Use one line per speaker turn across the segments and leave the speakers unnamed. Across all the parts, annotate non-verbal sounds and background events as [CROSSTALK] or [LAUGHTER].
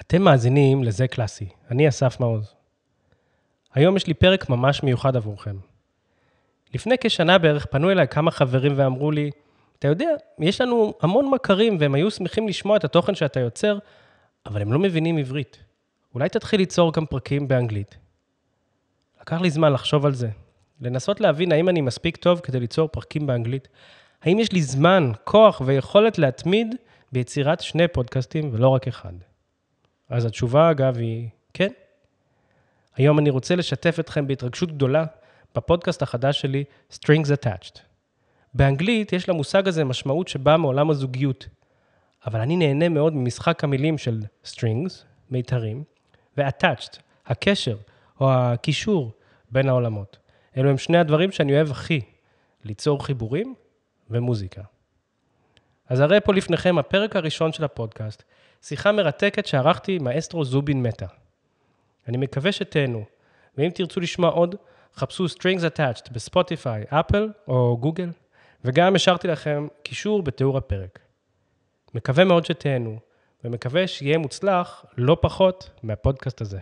אתם מאזינים לזה קלאסי, אני אסף מעוז. היום יש לי פרק ממש מיוחד עבורכם. לפני כשנה בערך פנו אליי כמה חברים ואמרו לי, אתה יודע, יש לנו המון מכרים והם היו שמחים לשמוע את התוכן שאתה יוצר, אבל הם לא מבינים עברית. אולי תתחיל ליצור גם פרקים באנגלית. לקח לי זמן לחשוב על זה, לנסות להבין האם אני מספיק טוב כדי ליצור פרקים באנגלית, האם יש לי זמן, כוח ויכולת להתמיד ביצירת שני פודקאסטים ולא רק אחד. אז התשובה, אגב, היא כן. היום אני רוצה לשתף אתכם בהתרגשות גדולה בפודקאסט החדש שלי, Strings Attached. באנגלית יש למושג הזה משמעות שבאה מעולם הזוגיות, אבל אני נהנה מאוד ממשחק המילים של Strings, מיתרים, ו-Attached, הקשר או הקישור בין העולמות. אלו הם שני הדברים שאני אוהב הכי, ליצור חיבורים ומוזיקה. אז הרי פה לפניכם הפרק הראשון של הפודקאסט, שיחה מרתקת שערכתי עם מאסטרו זובין מטה. אני מקווה שתהנו, ואם תרצו לשמוע עוד, חפשו Strings Attached בספוטיפיי, אפל או גוגל, וגם השארתי לכם קישור בתיאור הפרק. מקווה מאוד שתהנו, ומקווה שיהיה מוצלח לא פחות מהפודקאסט הזה.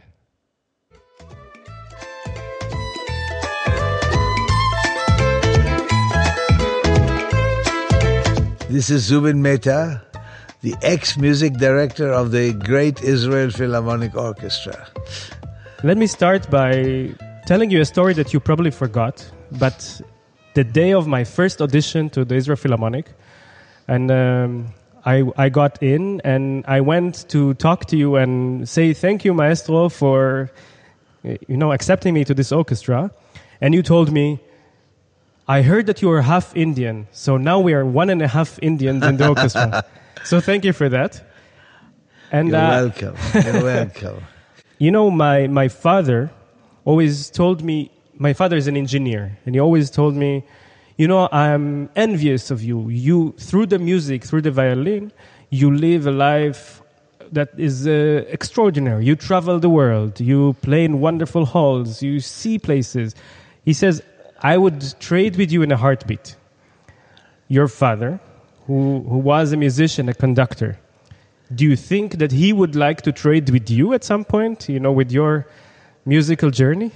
This is Zubin Mehta, the ex music director of the Great Israel Philharmonic Orchestra.
Let me start by telling you a story that you probably forgot, but the day of my first audition to the Israel Philharmonic, and um, I, I got in and I went to talk to you and say thank you, Maestro, for you know accepting me to this orchestra, and you told me. I heard that you are half Indian, so now we are one and a half Indians in the orchestra. [LAUGHS] So thank you for that. And
You're
uh,
welcome. You're [LAUGHS] welcome.
you know, my, my father always told me, my father is an engineer, and he always told me, you know, I'm envious of you. You, through the music, through the violin, you live a life that is uh, extraordinary. You travel the world, you play in wonderful halls, you see places. He says, I would trade with you in a heartbeat. Your father, who, who was a musician, a conductor, do you think that he would like to trade with you at some point, you know, with your musical journey?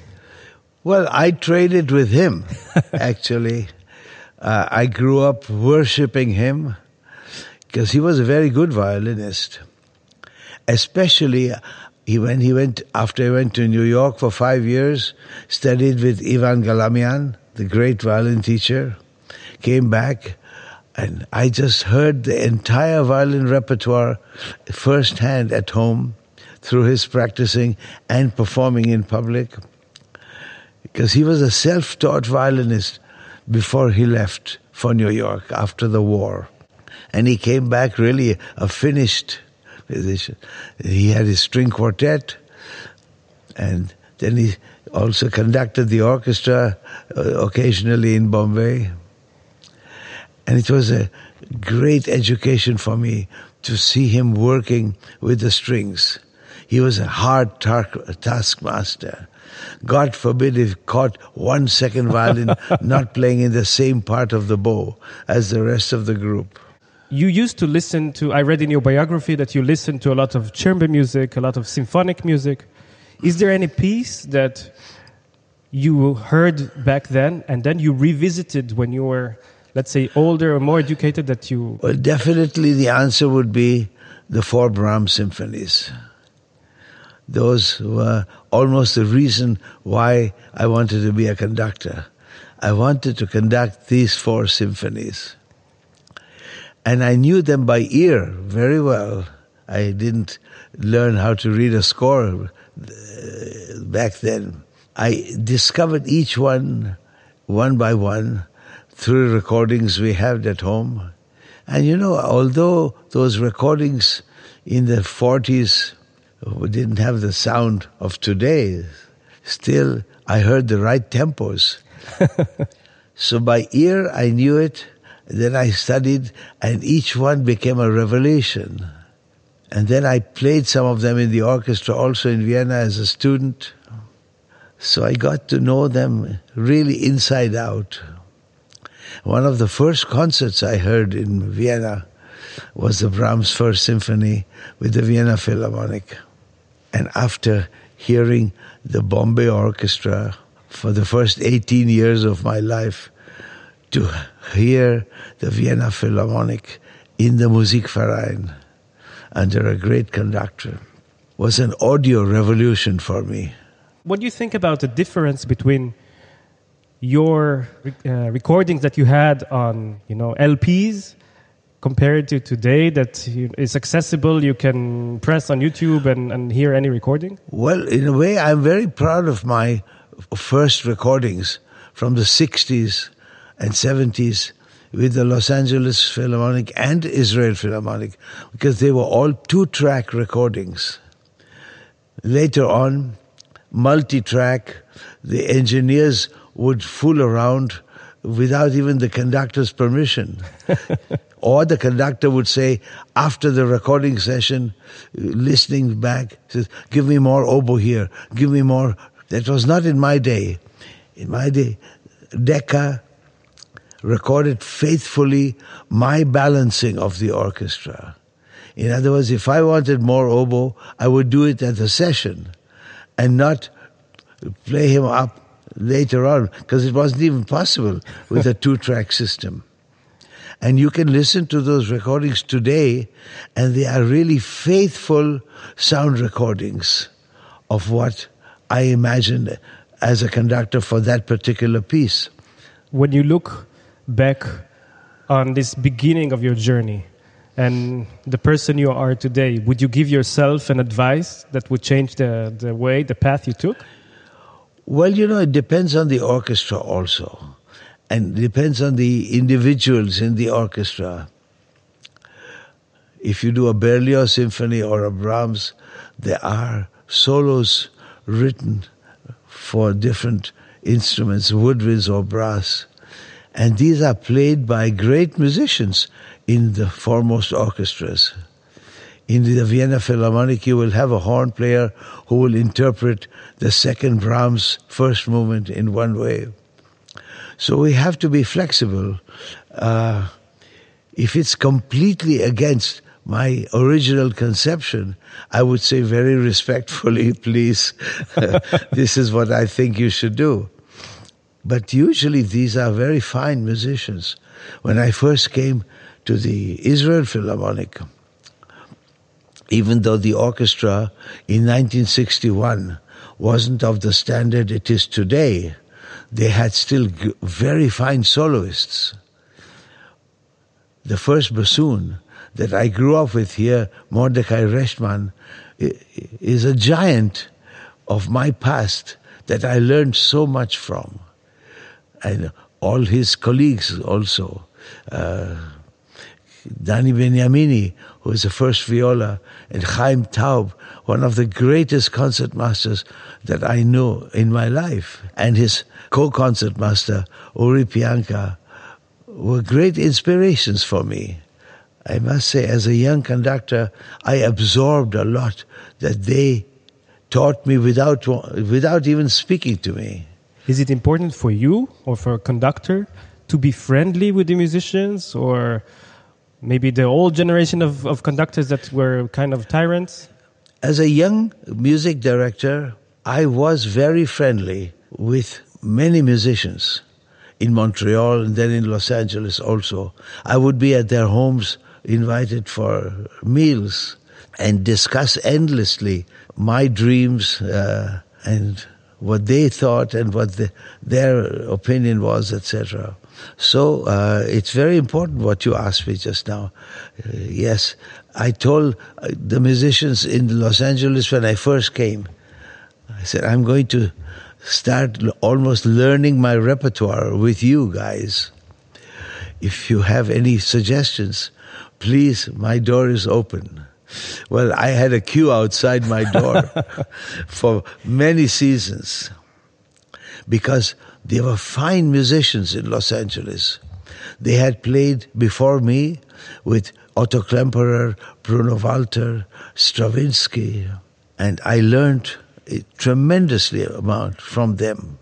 Well, I traded with him, [LAUGHS] actually. Uh, I grew up worshiping him because he was a very good violinist. Especially he, when he went, after he went to New York for five years, studied with Ivan Galamian, the great violin teacher, came back, and I just heard the entire violin repertoire firsthand at home through his practicing and performing in public. Because he was a self taught violinist before he left for New York after the war. And he came back really a finished musician. He had his string quartet, and then he also conducted the orchestra uh, occasionally in Bombay. And it was a great education for me to see him working with the strings. He was a hard tar- taskmaster. God forbid if he caught one second violin [LAUGHS] not playing in the same part of the bow as the rest of the group.
You used to listen to, I read in your biography that you listened to a lot of chamber music, a lot of symphonic music. Is there any piece that you heard back then and then you revisited when you were, let's say, older or more educated that you.
Well, definitely the answer would be the four Brahms symphonies. Those were almost the reason why I wanted to be a conductor. I wanted to conduct these four symphonies. And I knew them by ear very well. I didn't learn how to read a score uh, back then. I discovered each one one by one through recordings we had at home. And you know, although those recordings in the 40s didn't have the sound of today, still I heard the right tempos. [LAUGHS] so by ear I knew it, then I studied, and each one became a revelation. And then I played some of them in the orchestra also in Vienna as a student. So I got to know them really inside out. One of the first concerts I heard in Vienna was the Brahms First Symphony with the Vienna Philharmonic. And after hearing the Bombay Orchestra for the first 18 years of my life, to hear the Vienna Philharmonic in the Musikverein under a great conductor was an audio revolution for me.
What do you think about the difference between your uh, recordings that you had on, you know, LPs compared to today that is accessible you can press on youtube and, and hear any recording?
Well in a way i'm very proud of my first recordings from the 60s and 70s with the los angeles philharmonic and israel philharmonic because they were all two track recordings. Later on multi track the engineers would fool around without even the conductor's permission. [LAUGHS] or the conductor would say, after the recording session, listening back, says, give me more oboe here, give me more. That was not in my day. In my day, Decca recorded faithfully my balancing of the orchestra. In other words, if I wanted more oboe, I would do it at the session and not play him up later on because it wasn't even possible with a two track system. And you can listen to those recordings today, and they are really faithful sound recordings of what I imagined as a conductor for that particular piece.
When you look back on this beginning of your journey and the person you are today, would you give yourself an advice that would change the, the way, the path you took?
Well, you know, it depends on the orchestra also, and depends on the individuals in the orchestra. If you do a Berlioz symphony or a Brahms, there are solos written for different instruments, woodwinds or brass. And these are played by great musicians in the foremost orchestras in the Vienna Philharmonic, you will have a horn player who will interpret the second Brahms first movement in one way. So we have to be flexible. Uh, if it's completely against my original conception, I would say very respectfully, [LAUGHS] please, [LAUGHS] this is what I think you should do. But usually these are very fine musicians. When I first came to the Israel Philharmonic, even though the orchestra in 1961 wasn't of the standard it is today, they had still very fine soloists. The first bassoon that I grew up with here, Mordecai Rechtman, is a giant of my past that I learned so much from. And all his colleagues also. Uh, Danny Beniamini, who was the first viola, and Chaim Taub, one of the greatest concertmasters that I know in my life, and his co-concertmaster, Uri Pianka, were great inspirations for me. I must say, as a young conductor, I absorbed a lot that they taught me without, without even speaking to me.
Is it important for you or for a conductor to be friendly with the musicians or maybe the old generation of, of conductors that were kind of tyrants?
As a young music director, I was very friendly with many musicians in Montreal and then in Los Angeles also. I would be at their homes invited for meals and discuss endlessly my dreams uh, and what they thought and what the, their opinion was, etc. So uh, it's very important what you asked me just now. Uh, yes, I told uh, the musicians in Los Angeles when I first came, I said, I'm going to start almost learning my repertoire with you guys. If you have any suggestions, please, my door is open. Well, I had a queue outside my door [LAUGHS] for many seasons because there were fine musicians in Los Angeles. They had played before me with Otto Klemperer, Bruno Walter, Stravinsky, and I learned a tremendously amount from them.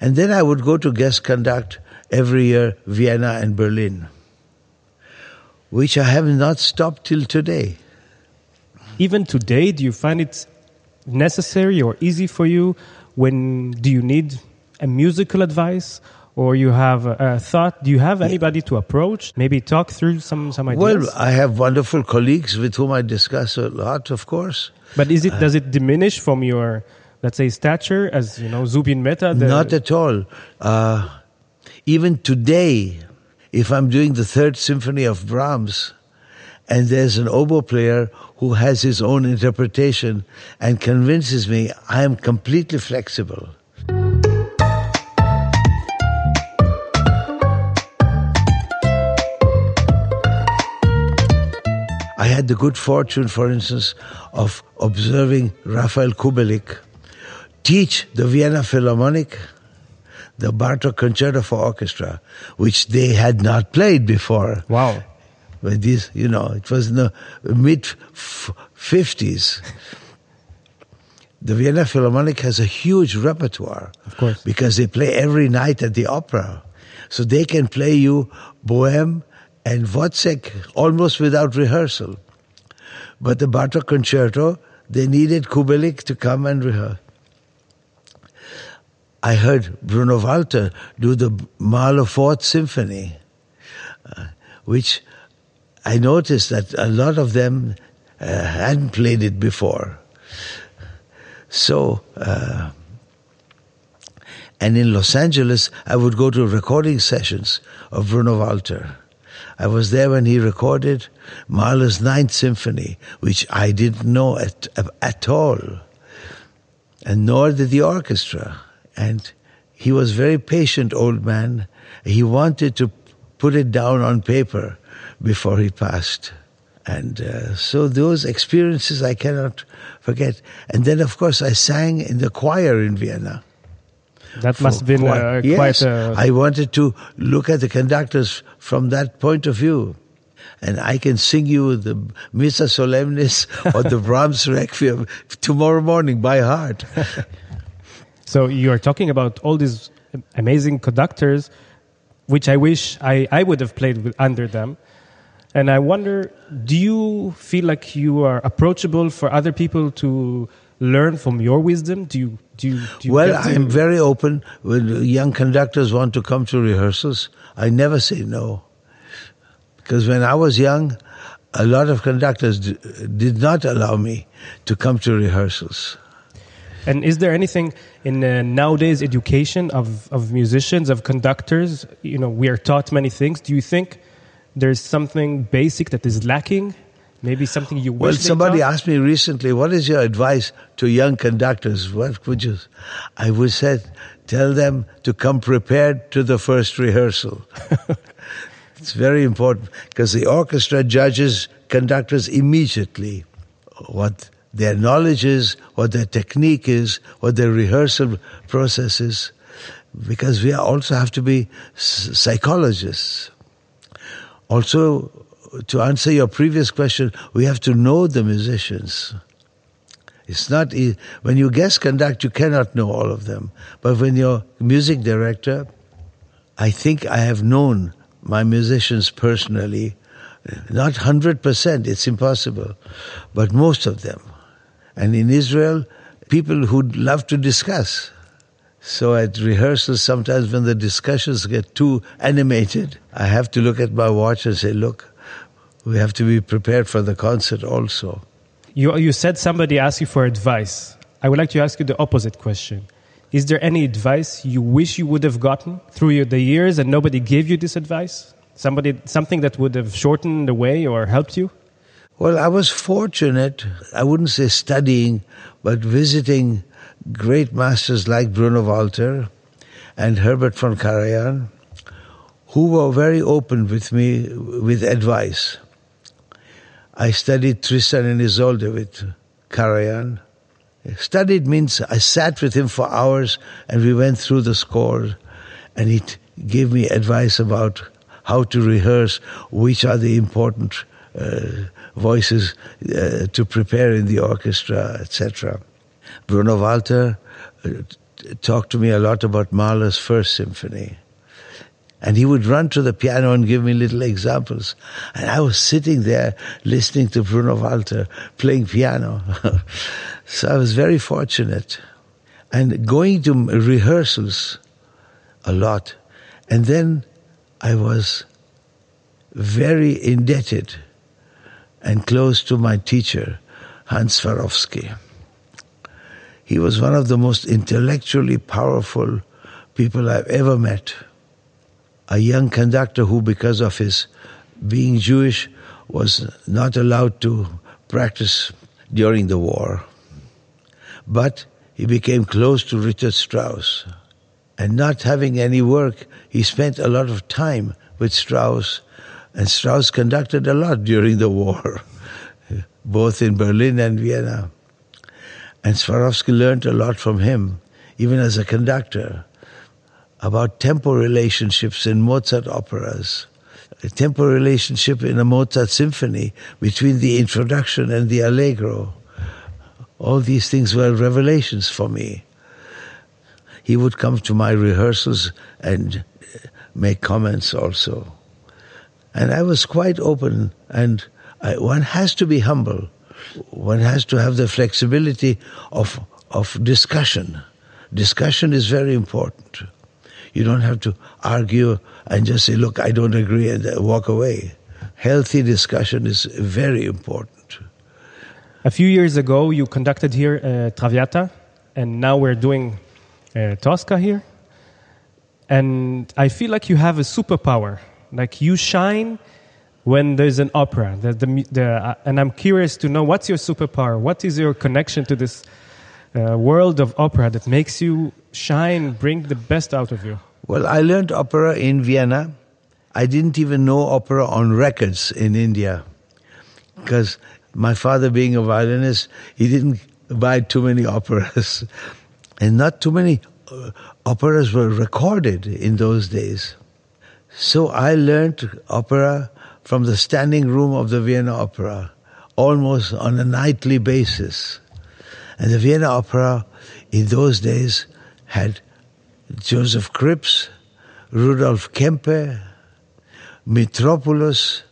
And then I would go to guest conduct every year Vienna and Berlin, which I have not stopped till today.
even today, do you find it necessary or easy for you when do you need a musical advice or you have a, thought? Do you have anybody to approach? Maybe talk through some some ideas.
Well, I have wonderful colleagues with whom I discuss a lot, of course.
but is it does it diminish from your let's say stature as you know Zubin Mehta?
Not at all. Uh, even today, if I'm doing the third symphony of Brahms, and there's an oboe player who has his own interpretation and convinces me, I am completely flexible. I had the good fortune, for instance, of observing Rafael Kubelik teach the Vienna Philharmonic the Bartok Concerto for Orchestra, which they had not played before.
Wow.
But this, you know, it was in the mid fifties. The Vienna Philharmonic has a huge repertoire,
Of course.
because they play every night at the opera, so they can play you Bohème and Wozzeck almost without rehearsal. But the Bartok Concerto, they needed Kubelik to come and rehearse. I heard Bruno Walter do the Mahler Fourth Symphony, uh, which I noticed that a lot of them uh, hadn't played it before. So, uh, and in Los Angeles, I would go to recording sessions of Bruno Walter. I was there when he recorded Mahler's Ninth Symphony, which I didn't know at, at all, and nor did the orchestra. And he was very patient old man. He wanted to put it down on paper before he passed. And uh, so those experiences I cannot forget. And then, of course, I sang in the choir in Vienna.
That must have been
Quite-
uh,
yes,
quite a.
I wanted to look at the conductors from that point of view. And I can sing you the Missa Solemnis [LAUGHS] or the Brahms Requiem tomorrow morning by heart. [LAUGHS]
So you are talking about all these amazing conductors, which I wish I, I would have played with under them. And I wonder, do you feel like you are approachable for other people to learn from your wisdom? Do you do you, do you
well, I'm very open when young conductors want to come to rehearsals. I never say no. Because when I was young, a lot of conductors d- did not allow me to come to rehearsals.
And is there anything in uh, nowadays education of, of musicians, of conductors? You know, we are taught many things. Do you think there's something basic that is lacking? Maybe something you
Well, somebody
taught?
asked me recently, what is your advice to young conductors? What would you, I would say, tell them to come prepared to the first rehearsal. [LAUGHS] it's very important because the orchestra judges conductors immediately what their knowledge is, what their technique is, what their rehearsal process is, because we also have to be psychologists. Also, to answer your previous question, we have to know the musicians. It's not e- when you guest conduct, you cannot know all of them. But when you're music director, I think I have known my musicians personally. Not hundred percent; it's impossible, but most of them. And in Israel, people who love to discuss. So at rehearsals, sometimes when the discussions get too animated, I have to look at my watch and say, look, we have to be prepared for the concert also.
You, you said somebody asked you for advice. I would like to ask you the opposite question. Is there any advice you wish you would have gotten through the years and nobody gave you this advice? Somebody, something that would have shortened the way or helped you?
Well, I was fortunate, I wouldn't say studying, but visiting great masters like Bruno Walter and Herbert von Karajan, who were very open with me with advice. I studied Tristan and Isolde with Karajan. Studied means I sat with him for hours and we went through the score and he gave me advice about how to rehearse, which are the important uh, voices uh, to prepare in the orchestra, etc. Bruno Walter uh, talked to me a lot about Mahler's first symphony. And he would run to the piano and give me little examples. And I was sitting there listening to Bruno Walter playing piano. [LAUGHS] so I was very fortunate. And going to rehearsals a lot. And then I was very indebted and close to my teacher, Hans Swarowsky. He was one of the most intellectually powerful people I've ever met. A young conductor who, because of his being Jewish, was not allowed to practice during the war. But he became close to Richard Strauss. And not having any work, he spent a lot of time with Strauss. And Strauss conducted a lot during the war, [LAUGHS] both in Berlin and Vienna. And Swarowsky learned a lot from him, even as a conductor, about tempo relationships in Mozart operas, a tempo relationship in a Mozart symphony between the introduction and the allegro. All these things were revelations for me. He would come to my rehearsals and uh, make comments also. And I was quite open, and I, one has to be humble one has to have the flexibility of, of discussion. Discussion is very important. You don't have to argue and just say, look, I don't agree and walk away. Healthy discussion is very important.
A few years ago, you conducted here uh, Traviata, and now we're doing uh, Tosca here. And I feel like you have a superpower. Like you shine when there's an opera. The, the, the, uh, and I'm curious to know what's your superpower? What is your connection to this uh, world of opera that makes you shine, bring the best out of you?
Well, I learned opera in Vienna. I didn't even know opera on records in India because my father, being a violinist, he didn't buy too many operas. [LAUGHS] and not too many uh, operas were recorded in those days. So I learned opera from the standing room of the Vienna Opera almost on a nightly basis. And the Vienna Opera in those days had Josef Krips, Rudolf Kempe, Mitropoulos,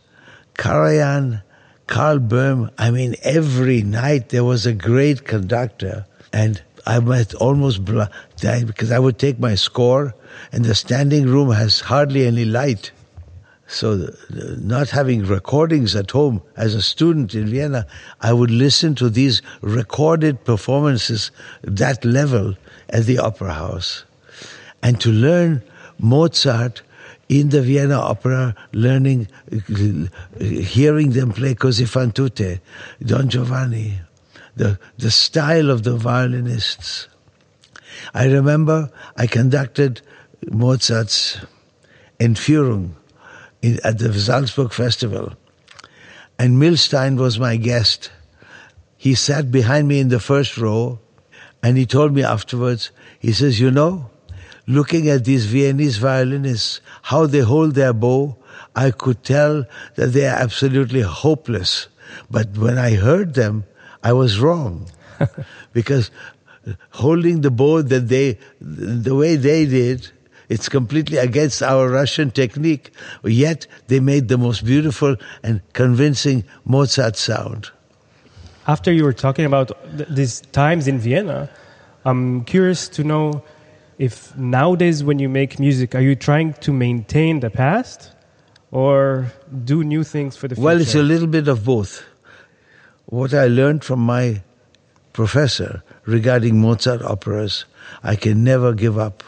Karajan, Karl Böhm. I mean, every night there was a great conductor. And I might almost die because I would take my score, and the standing room has hardly any light. So, uh, not having recordings at home as a student in Vienna, I would listen to these recorded performances, that level at the opera house. And to learn Mozart in the Vienna Opera, learning, hearing them play Così fan tutte, Don Giovanni, the, the style of the violinists. I remember I conducted Mozart's Entführung at the Salzburg Festival. And Milstein was my guest. He sat behind me in the first row and he told me afterwards, he says, you know, looking at these Viennese violinists, how they hold their bow, I could tell that they are absolutely hopeless. But when I heard them, I was wrong. [LAUGHS] because holding the bow that they, the way they did, it's completely against our Russian technique, yet they made the most beautiful and convincing Mozart sound.
After you were talking about th- these times in Vienna, I'm curious to know if nowadays when you make music, are you trying to maintain the past or do new things for the future?
Well, it's a little bit of both. What I learned from my professor regarding Mozart operas, I can never give up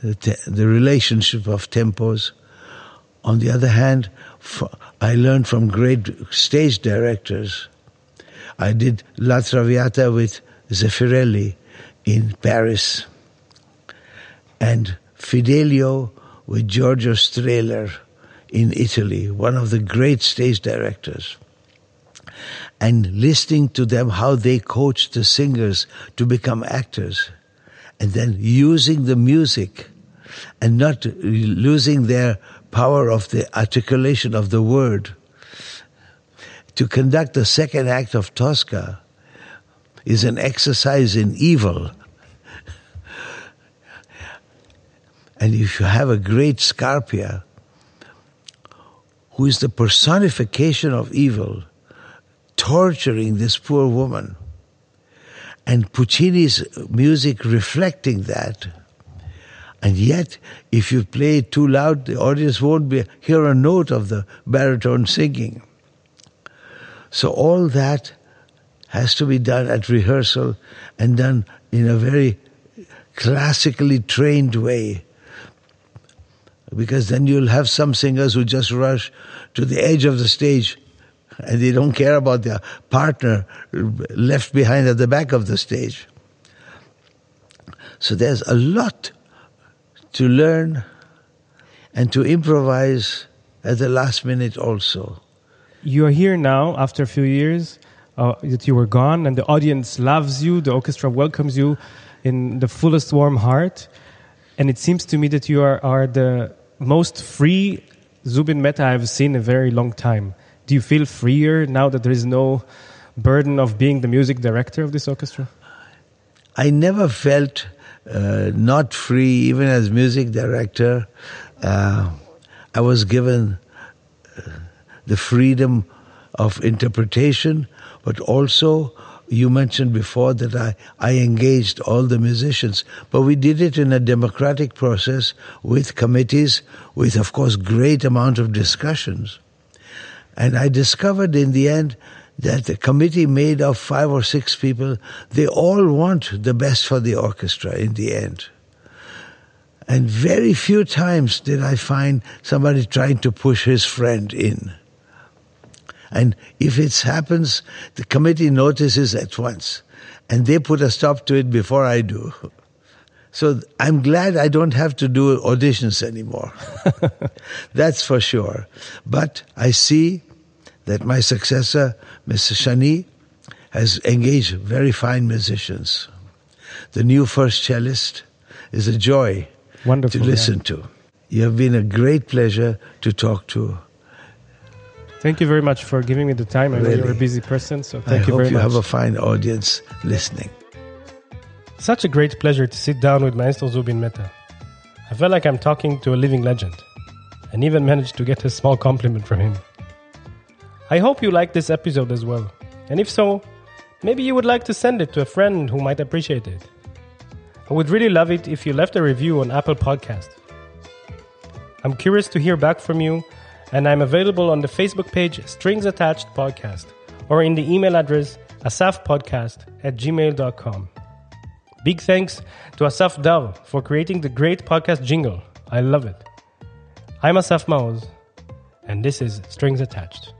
Uh, the, the relationship of tempos. On the other hand, I learned from great stage directors. I did La Traviata with Zeffirelli in Paris and Fidelio with Giorgio Strehler in Italy, one of the great stage directors. And listening to them, how they coached the singers to become actors and then using the music and not losing their power of the articulation of the word. To conduct the second act of Tosca is an exercise in evil. [LAUGHS] And if you have a great Scarpia, who is the personification of evil, torturing this poor woman, and Puccini's music reflecting that, and yet, if you play it too loud, the audience won't be, hear a note of the baritone singing. So all that has to be done at rehearsal and done in a very classically trained way. Because then you'll have some singers who just rush to the edge of the stage and they don't care about their partner left behind at the back of the stage. So there's a lot to learn and to improvise at the last minute also.
You are here now after a few years uh, that you were gone, and the audience loves you, the orchestra welcomes you in the fullest warm heart. And it seems to me that you are, are the most free Zubin Mehta I've seen in a very long time. Do you feel freer now that there is no burden of being the music director of this orchestra?
I never felt uh, not free, even as music director. Uh, I was given uh, the freedom of interpretation, but also you mentioned before that I, I engaged all the musicians, but we did it in a democratic process with committees, with of course great amount of discussions. And I discovered in the end that the committee made of five or six people, they all want the best for the orchestra in the end. And very few times did I find somebody trying to push his friend in. And if it happens, the committee notices at once. And they put a stop to it before I do. [LAUGHS] So I'm glad I don't have to do auditions anymore. [LAUGHS] That's for sure. But I see that my successor, Mr. Shani, has engaged very fine musicians. The new first cellist is a joy
Wonderful,
to listen
yeah.
to. You have been a great pleasure to talk to.
Thank you very much for giving me the time. I know you're a busy person, so thank
I
you
hope
very
you
much.
have a fine audience listening.
Such a great pleasure to sit down with Maestro Zubin Mehta. I felt like I'm talking to a living legend, and even managed to get a small compliment from him. I hope you liked this episode as well, and if so, maybe you would like to send it to a friend who might appreciate it. I would really love it if you left a review on Apple Podcast. I'm curious to hear back from you, and I'm available on the Facebook page Strings Attached Podcast or in the email address asafpodcast at gmail.com. Big thanks to Asaf Dar for creating the great podcast jingle. I love it. I'm Asaf Maoz, and this is Strings Attached.